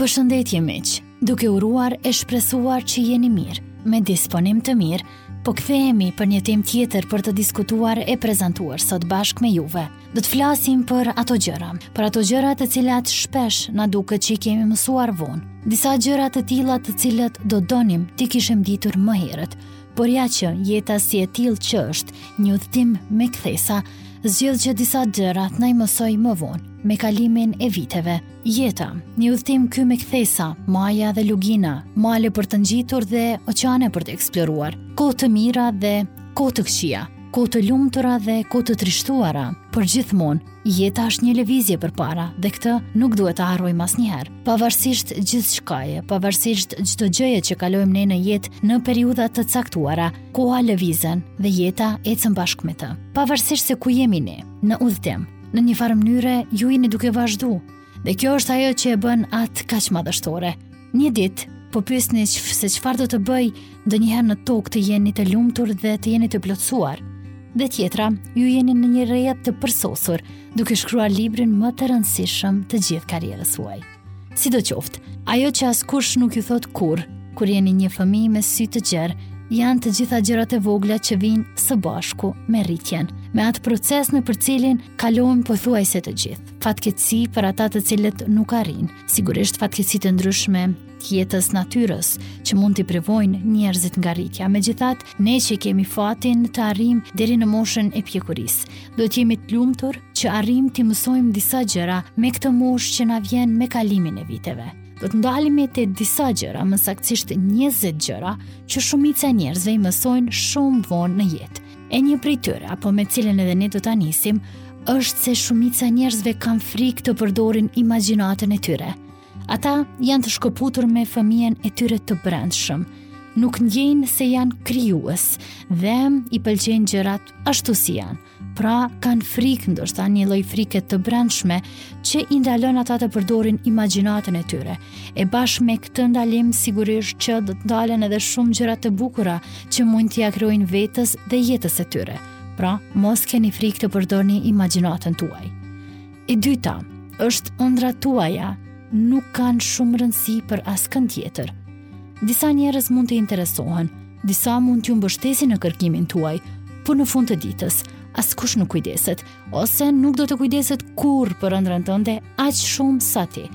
Përshëndetje miq, duke uruar e shpresuar që jeni mirë, me disponim të mirë, po kthehemi për një temë tjetër për të diskutuar e prezantuar sot bashkë me juve. Do të flasim për ato gjëra, për ato gjëra të cilat shpesh na duket që i kemi mësuar vonë. Disa gjëra të tilla të cilat do donim t'i kishim ditur më herët. Por ja që jeta si e tillë që është, një udhtim me kthesa, zgjidh që disa gjëra t'na i mësojë më vonë me kalimin e viteve. Jeta, një udhtim ky me kthesa, maja dhe lugina, male për të ngjitur dhe oqeane për të eksploruar, kohë të mira dhe kohë të këqija. Kohë të lumtura dhe kohë të trishtuara, por gjithmonë, jeta është një lëvizje përpara dhe këtë nuk duhet ta harrojmë asnjëherë. Pavarësisht gjithçkaje, pavarësisht çdo gjëje që kalojmë ne në jetë në periudha të caktuara, koha lëviz edhe dhe jeta ecën bashkë me të. Pavarësisht se ku jemi ne, në udhëtim, në njëfarë mënyre ju jeni duke vazhdu, Dhe kjo është ajo që e bën atë kaq madhështore. Një ditë, po pyesni se çfarë do të bëjë ndonjëherë në tokë të jeni të lumtur dhe të jeni të plotësuar. Dhe tjetra, ju jeni në një rrjedhë të përsosur, duke shkruar librin më të rëndësishëm të gjithë karrierës tuaj. Sidoqoftë, ajo që askush nuk ju thotë kurrë, kur jeni një fëmijë me sy të gjerë, janë të gjitha gjërat e vogla që vijnë së bashku me rritjen, me atë proces nëpër cilin kalojmë pothuajse të gjithë. Fatkeqësi për ata të cilët nuk arrijnë, sigurisht fatkeqësi të ndryshme të jetës natyrës që mund t'i privojnë njerëzit nga rritja. Megjithatë, ne që kemi fatin të arrijmë deri në moshën e pjekurisë, duhet të jemi të lumtur që arrijmë t'i mësojmë disa gjëra me këtë moshë që na vjen me kalimin e viteve do të ndalemi te disa gjëra, më saktësisht 20 gjëra, që shumica e njerëzve i mësojnë shumë vonë në jetë. E një prej tyre, apo me cilën edhe ne do ta nisim, është se shumica e njerëzve kanë frikë të përdorin imagjinatën e tyre. Ata janë të shkëputur me fëmijën e tyre të brendshëm. Nuk ndjejnë se janë krijues dhe i pëlqejnë gjërat ashtu si janë. Pra, kanë frikë ndoshta një lloj frike të brendshme që i ndalon ata të përdorin imagjinatën e tyre. E bashkë me këtë ndalim sigurisht që do të ndalen edhe shumë gjëra të bukura që mund t'ia krijojnë vetes dhe jetës së tyre. Pra, mos keni frikë të përdorni imagjinatën tuaj. E dyta, është ëndrrat tuaja, nuk kanë shumë rëndësi për askënd tjetër. Disa njerëz mund të interesohen, disa mund t'ju mbështesin në kërkimin tuaj, por në fund të ditës, askush nuk kujdeset, ose nuk do të kujdeset kurrë për ëndrrën tënde aq shumë sa ti.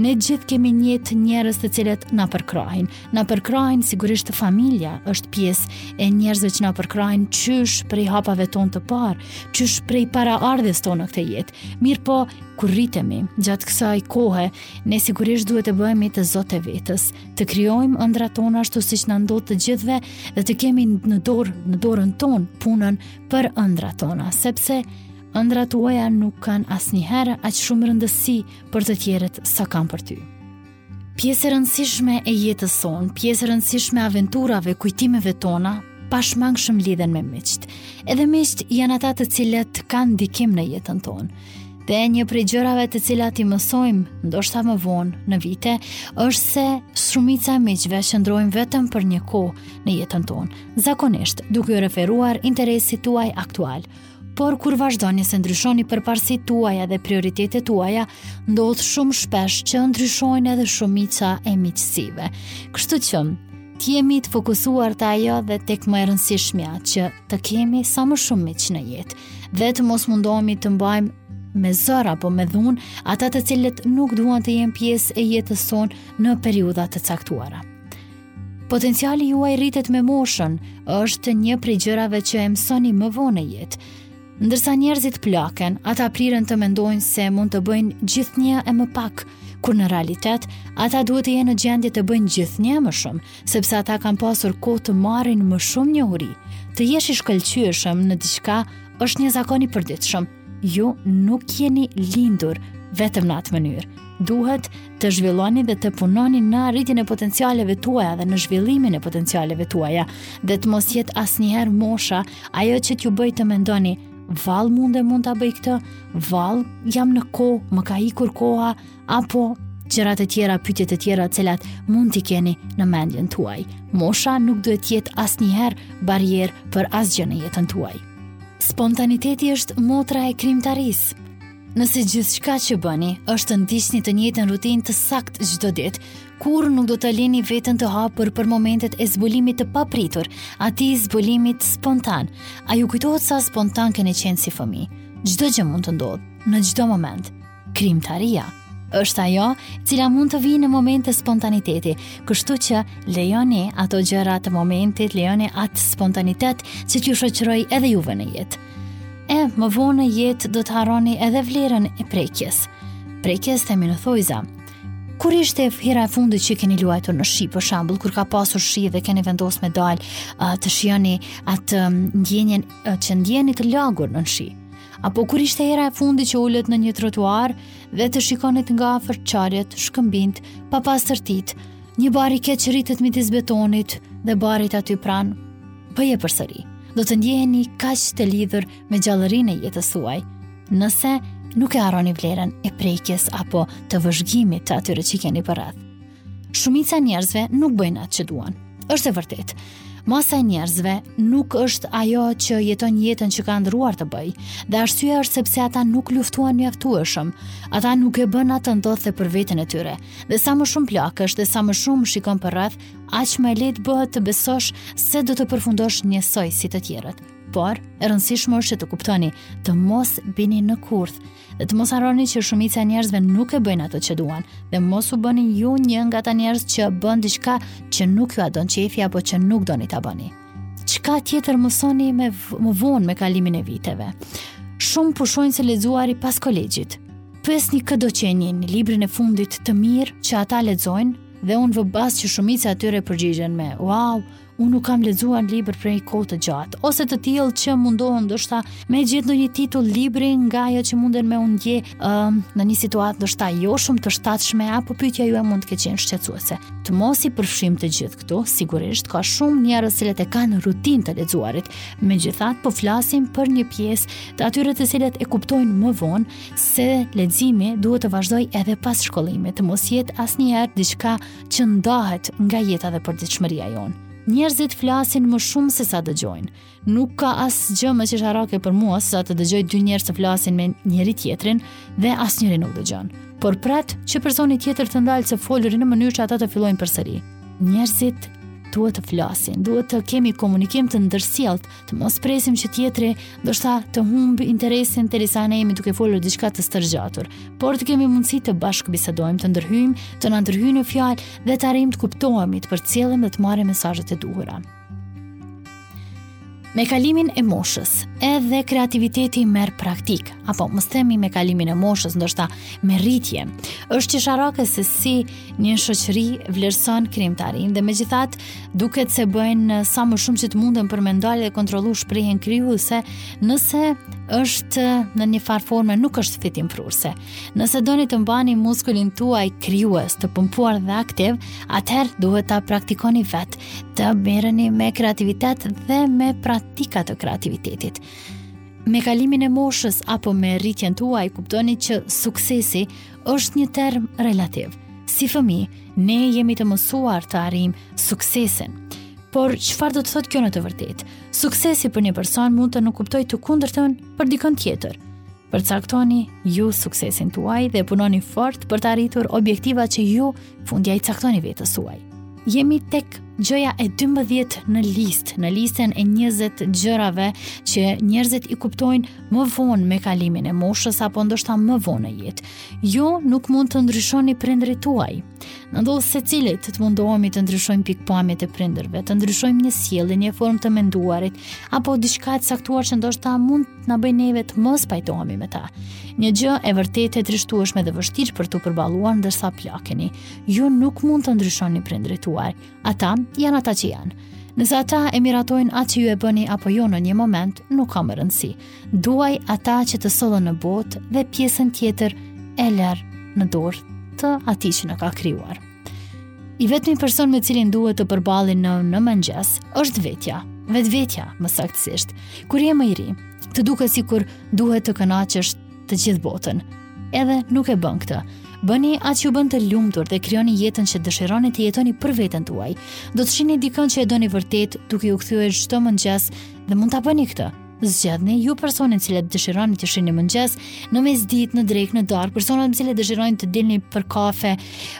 Ne të gjithë kemi njerëz, njerëz të cilët na përkrahin. Na përkrahin sigurisht familja është pjesë e njerëzve që na përkrahin qysh prej hapave tonë të parë, qysh prej para ardhjes tonë në këtë jetë. Mirëpo, kur rritemi, gjatë kësaj kohë, ne sigurisht duhet të bëhemi të zotët e vetes, të krijojmë ëndrrat tona ashtu siç na ndodh të gjithëve dhe të kemi në dorë, në dorën tonë punën për ëndrrat tona, sepse ëndrrat tuaja nuk kanë asnjëherë aq shumë rëndësi për të tjerët sa kanë për ty. Pjesë e rëndësishme e jetës sonë, pjesë e rëndësishme e aventurave, kujtimeve tona, pashmangshëm lidhen me miqtë. Edhe miqtë janë ata të cilët kanë ndikim në jetën tonë. Dhe një prej gjërave të cilat i mësojmë, ndoshta më vonë në vite, është se shumica e miqve qëndrojnë vetëm për një kohë në jetën tonë. zakonisht duke iu referuar interesit tuaj aktual. Por kur vazhdoni ose ndryshoni përparësitë tuaja dhe prioritetet tuaja, ndodh shumë shpesh që ndryshojnë edhe shumica e miqësive. Kështu që, të jemi të fokusuar te ajo dhe tek më e rëndësishmja që të kemi sa më shumë miq në jetë dhe të mos mundohemi të mbajmë me zor apo me dhunë ata të cilët nuk duan të jenë pjesë e jetës sonë në periudha të caktuara. Potenciali juaj rritet me moshën, është një prej gjërave që e mësoni më vonë në jetë. Ndërsa njerëzit plaken, ata priren të mendojnë se mund të bëjnë gjithnjë e më pak, kur në realitet ata duhet të jenë në gjendje të bëjnë gjithnjë e më shumë, sepse ata kanë pasur kohë të marrin më shumë njohuri. Të jesh i shkëlqyeshëm në diçka është një zakon i përditshëm. Ju nuk jeni lindur vetëm në atë mënyrë. Duhet të zhvilloni dhe të punoni në arritjen e potencialeve tuaja dhe në zhvillimin e potencialeve tuaja dhe të mos jetë asnjëherë mosha ajo që t'ju bëjë të mendoni vallë mund, a mund ta bëj këtë, vallë jam në kohë, më ka ikur koha, apo gjërat e tjera, pyetjet e tjera të cilat mund t'i keni në mendjen tuaj. Mosha nuk duhet të jetë asnjëherë barrierë për asgjë në jetën tuaj. Spontaniteti është motra e krijimtarisë. Nëse gjithçka që bëni, është të ndiqni të njëjtën rutinë të saktë çdo ditë, kurrë nuk do ta lini veten të hapur për momentet e zbulimit të papritur, atij zbulimit spontan. A ju kujtohet sa spontanë keni qenë si fëmijë? Çdo gjë mund të ndodhë, në çdo moment. Krijimtaria është ajo e cila mund të vijë në momente spontaniteti, kështu që lejoni ato gjëra të momentit, lejoni atë spontanitet që t'ju shoqërojë edhe juve në jetë. E, më vonë në jetë do të harroni edhe vlerën e prekjes. Prekjes themi në thonjëza. Kur ishte hera e fundit që keni luajtur në shi, për shembull, kur ka pasur shi dhe keni vendos me dalë të shijoni atë ndjenjen që ndjeni të lagur në shi, apo kur ishte hera e fundit që ulët në një trotuar dhe të shikonit nga afër çarjet, shkëmbinjtë, papastërtitë, një bari ketë që rritët midis betonit dhe barit aty pranë, bëje përsëri, do të ndjeheni kaq të lidhur me gjallërinë e jetës suaj, nëse nuk e harroni vlerën e prekjes apo të vëzhgimit të atyre që keni përreth. Shumica e njerëzve nuk bëjnë atë që duan. Është e vërtetë. Masa e njerëzve nuk është ajo që jeton jetën që ka ëndrruar të bëjë, dhe arsyeja është sepse ata nuk luftuan mjaftueshëm. Ata nuk e bënë atë të ndodhte për veten e tyre. Dhe sa më shumë plakesh dhe sa më shumë shikon përreth, aq më e lehtë bëhet të besosh se do të përfundosh njësoj si të tjerët. Por, e rëndësishme është që të kuptoni, të mos bini në kurth, Dhe të mos harroni që shumica e njerëzve nuk e bëjnë atë që duan, dhe mos u bëni ju një nga ata njerëz që bën diçka që nuk jua don qefi apo që nuk doni ta bëni. Çka tjetër mësoni me më vonë me kalimin e viteve? Shumë pushojnë se lexuari pas kolegjit. Pyesni këdo qenin librin e fundit të mirë që ata lexojnë dhe unë vë bast që shumica e tyre përgjigjen me wow, Unë nuk kam lexuar libër për një kohë të gjatë, ose të tillë që mundohen ndoshta me gjetë ndonjë titull libri nga ajo që munden me unë ndje um, në një situatë ndoshta jo shumë të shtatshme apo pyetja juaj mund të ketë qenë shqetësuese. Të mos i përfshijmë të gjithë këtu, sigurisht ka shumë njerëz që e kanë rutinë të lexuarit. Megjithatë, po flasim për një pjesë të atyre të cilët e kuptojnë më vonë se leximi duhet të vazhdojë edhe pas shkollimit, të mos jetë asnjëherë diçka që ndahet nga jeta dhe përditshmëria jonë. Njerëzit flasin më shumë se sa dëgjojnë. Nuk ka asgjë më qesharake për mua se sa të dëgjoj dy njerëz të flasin me njëri-tjetrin dhe asnjëri nuk dëgjon. Por pret që personi tjetër të ndalë së foluri në mënyrë që ata të fillojnë përsëri. Njerëzit duhet të flasin, duhet të kemi komunikim të ndërsjelltë të mos presim që tjetri ndoshta të humbë interesin teksa ne jemi duke folur diçka të stërgjatur, por të kemi mundësi të bashkëbisedojmë, të ndërhyjmë, të na ndërhyjnë në fjalë dhe të arrijmë të kuptohemi, të përcjellim dhe të marrim mesazhet e duhura. Me kalimin e moshës, edhe kreativiteti merr praktikë, apo më themi me kalimin e moshës, ndoshta me rritjen. Është qesharake se si një shoqëri vlerëson krijimtarinë dhe megjithatë duket se bëjnë sa më shumë që të munden për me ndalë dhe kontrollu shprehjen krijuese nëse është në një farë forme nuk është fitimprurëse. Nëse doni të mbani muskulin tuaj krijues të pumpuar dhe aktiv, atëherë duhet ta praktikoni vetë, të merreni me kreativitet dhe me praktika të kreativitetit. Me kalimin e moshës apo me rritjen tuaj kuptoni që suksesi është një term relativ. Si fëmijë, ne jemi të mësuar të arrijmë suksesin. Por, çfarë do të thotë kjo në të vërtetë? Suksesi për një person mund të nënkuptojë të kundërtën për dikë tjetër. Përcaktoni ju suksesin tuaj dhe punoni fort për të arritur objektiva që ju fundja i caktoni vetes suaj. Jemi tek gjëja e 12 në listë, në listën e 20 gjërave që njerëzit i kuptojnë më vonë me kalimin e moshës apo ndoshta më vonë në jetë. Jo, nuk mund të ndryshoni prindërit tuaj. Ndodh secilit të mundohemi të ndryshojmë pikëpamjet e prindërve, të ndryshojmë një sjellje, një formë të menduarit apo diçka të caktuar që ndoshta mund të na bëjë neve të mos pajtohemi me ta. Një gjë e vërtetë e trishtueshme dhe e vështirë për t'u përballuar ndërsa plakeni. Ju nuk mund të ndryshoni prindërit tuaj, Ata janë ata që janë. Nëse ata e miratojnë atë që ju e bëni apo jo në një moment, nuk ka më rëndësi. Duaj ata që të sollën në botë dhe pjesën tjetër e lër në dorë të atij që na ka krijuar. I vetmi person me të cilin duhet të përballeni në mëngjes është vetja, vetëvetja më saktësisht. Kur je më i ri, të duket sikur duhet të kënaqësh të gjithë botën. Edhe nuk e bën këtë. Bëni atë që ju bën të lumtur dhe krijoni jetën që dëshironi të jetoni për veten tuaj. Do të shihni dikë që e doni vërtet duke u kthyer çdo mëngjes dhe mund ta bëni këtë. Zgjidhni ju personin që dëshironi të shihni në mëngjes, në mesditë, në drekë, në darkë, personat me të cilët dëshironi të dilni për kafe,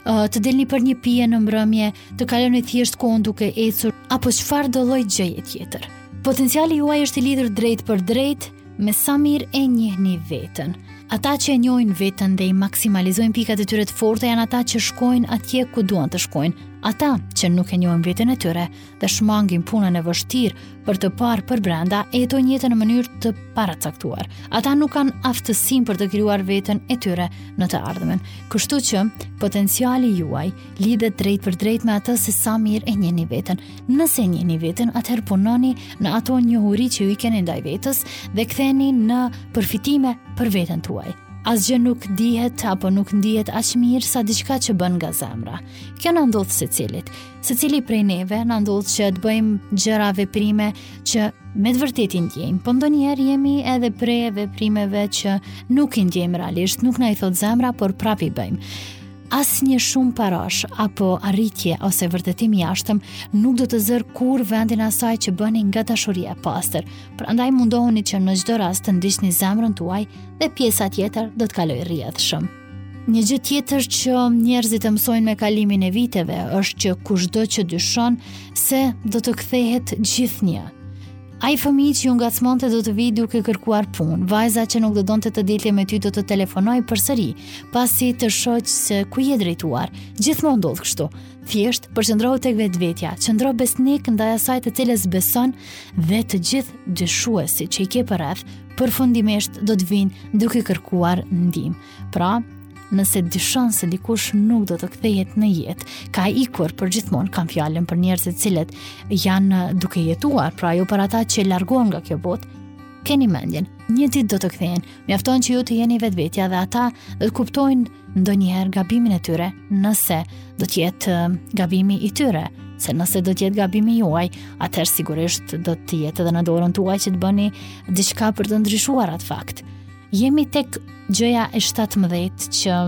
të dilni për një pije në mbrëmje, të kaloni thjesht kohën duke ecur apo çfarëdo lloj gjëje tjetër. Potenciali juaj është i lidhur drejtpërdrejt me sa mirë e njihni veten. Ata që e njohin veten dhe i maksimalizojnë pikat e tyre të forta janë ata që shkojnë atje ku duan të shkojnë. Ata që nuk e njohin veten e tyre dhe shmangin punën e vështirë për të parë përbrenda e jetojnë jetën në mënyrë të paracaktuar. Ata nuk kanë aftësinë për të krijuar veten e tyre në të ardhmen. Kështu që potenciali juaj lidhet drejtpërdrejt me atë se sa mirë e njihni veten. Nëse njihni veten, atëherë punoni në ato njohuri që ju i keni ndaj vetes dhe kthejini në përfitime për veten tuaj. Asgjë nuk dihet apo nuk ndihet aq mirë sa diçka që bën nga zemra. Kjo na ndodh secilit. Secili prej neve na ndodh që të bëjmë gjëra veprime që me të vërtetë i ndjejmë, po ndonjëherë jemi edhe pre e veprimeve që nuk i ndjejmë realisht, nuk na i thotë zemra, por prapë i bëjmë. Asnjë shumë parash apo arritje ose vërtetim i jashtëm nuk do të zërë kurrë vendin e asaj që bëni nga dashuria e pastër. Prandaj mundohuni që në çdo rast të ndiqni zemrën tuaj dhe pjesa tjetër do të kalojë rrjedhshëm. Një gjë tjetër që njerëzit e mësojnë me kalimin e viteve është që kushdo që dyshon se do të kthehet gjithnjë, Ai fëmijë që ju ngacmonte do të vijë duke kërkuar punë. Vajza që nuk do donte të dilte me ty do të telefonojë përsëri, pasi të shoqë se ku je drejtuar. Gjithmonë ndodh kështu. Thjesht përqendrohu tek vetvetja, qëndro besnik ndaj asaj të cilës beson dhe të gjithë dyshuesit që i ke përreth, përfundimisht do të vinë duke kërkuar ndihmë. Pra, nëse dyshon se dikush nuk do të kthehet në jetë, ka ikur për gjithmonë kam fjalën për njerëz të cilët janë duke jetuar, pra jo për ata që largohen nga kjo botë. Keni mendjen, një ditë do të kthehen. Mjafton që ju të jeni vetvetja dhe ata do të kuptojnë ndonjëherë gabimin e tyre, nëse do të jetë eh, gabimi i tyre, se nëse do të jetë gabimi juaj, atëherë sigurisht do të jetë edhe në dorën tuaj që të bëni diçka për të ndryshuar atë fakt. Jemi tek gjëja e 17 që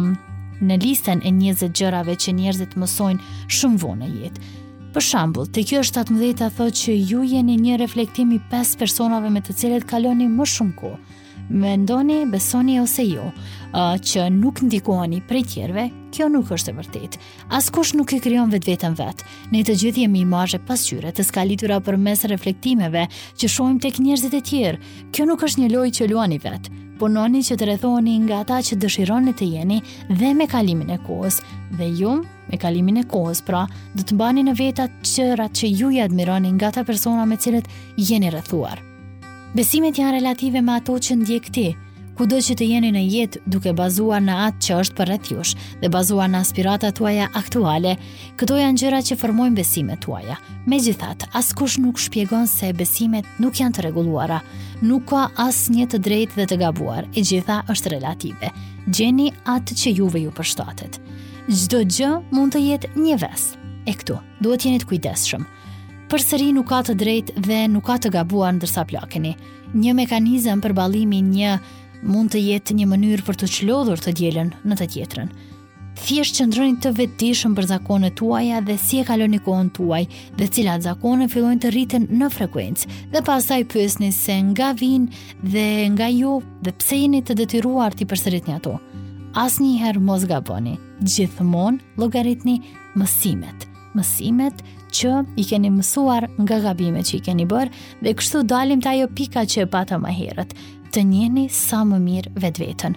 në listën e 20 gjërave që njerëzit mësojnë shumë vonë në jetë. Për shembull, te kjo 17-a thotë që ju jeni një reflektim i 5 personave me të cilët kaloni më shumë kohë. Mendoni, besoni ose jo, uh, që nuk ndikoheni prej tjerve, kjo nuk është e vërtetë. Askush nuk e krijon vetveten vetë. Ne të gjithë jemi imazhe pasqyre të skalitura përmes reflektimeve që shohim tek njerëzit e tjerë. Kjo nuk është një lojë që luani vetë. Punoni që të rrethoheni nga ata që dëshironi të jeni dhe me kalimin e kohës. Dhe ju, me kalimin e kohës, pra, do të mbani në vete gjërat që ju i admironi nga ata persona me cilët jeni rrethuar. Besimet janë relative me ato që ndjek ti, kudo që të jeni në jetë duke bazuar në atë që është përreth jush dhe bazuar në aspiratat tuaja aktuale, këto janë gjëra që formojnë besimet tuaja. Megjithatë, askush nuk shpjegon se besimet nuk janë të rregulluara, nuk ka asnjë të drejtë dhe të gabuar, e gjitha është relative. Gjeni atë që juve ju përshtatet. Çdo gjë mund të jetë një ves. E këtu, duhet të jeni të kujdesshëm. Përsëri nuk ka të drejtë dhe nuk ka të gabuar ndërsa plakeni. Një mekanizëm përballimi një mund të jetë një mënyrë për t'u çlodhur të dielën në të tjetrën. Thjesht qëndroni të vetëdijshëm për zakonet tuaja dhe si e kaloni kohën tuaj dhe cilat zakone fillojnë të rriten në frekuencë dhe pastaj pyesni se nga vijnë dhe nga ju dhe pse jeni të detyruar t'i përsëritni ato. Asnjëherë mos gaboni. Gjithmonë llogaritni mësimet. mësimet që i keni mësuar nga gabimet që i keni bërë dhe kështu dalim te ajo pika që e pata më herët, të njihni sa më mirë vetveten.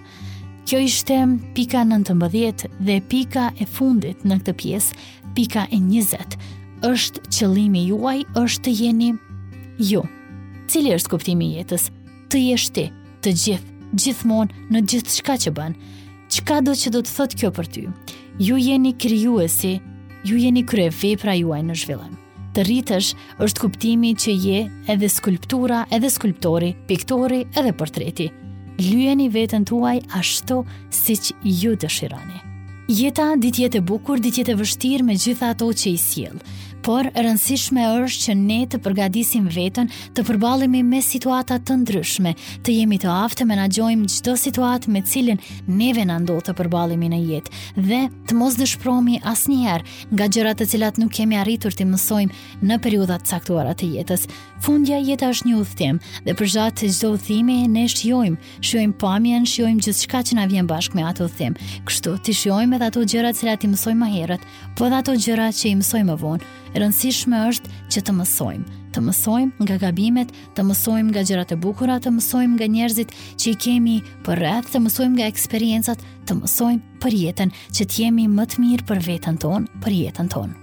Kjo ishte pika 19 dhe pika e fundit në këtë pjesë, pika e 20, është qëllimi juaj është të jeni ju. Cili është kuptimi i jetës? Të jesh ti, të gjithë, gjithmonë në gjithçka që bën. Çkado që do të thotë kjo për ty? Ju jeni krijuesi, ju jeni kryevepra juaj në zhvillim. Të rritësh është kuptimi që je edhe skulptura, edhe skulptori, piktori, edhe portreti. Lyeni veten tuaj ashtu siç ju dëshironi. Jeta di të jetë e bukur, di të jetë e vështirë me gjitha ato që i sjell. Por, e rëndësishme është që ne të përgatisim veten të përballemi me situata të ndryshme, të jemi të aftë të menaxhojmë çdo situatë me cilën neve na ndodh të përballemi në jetë dhe të mos dëshpërohemi asnjëherë nga gjërat të cilat nuk kemi arritur t'i mësojmë në periudha të caktuara të jetës. Fundja jeta është një udhëtim dhe përgjatë çdo udhëtimi ne shijojmë, shijojmë pamjen, shijojmë gjithçka që na vjen bashkë me atë udhëtim. Kështu, t'i shijojmë edhe ato gjëra të cilat i mësojmë më herët, Po edhe ato gjëra që i mësojmë më vonë, e rëndësishme është që të mësojmë. Të mësojmë nga gabimet, të mësojmë nga gjërat e bukura, të mësojmë nga njerëzit që i kemi përreth, të mësojmë nga eksperiencat, të mësojmë për jetën, që të jemi më të mirë për veten tonë, për jetën tonë.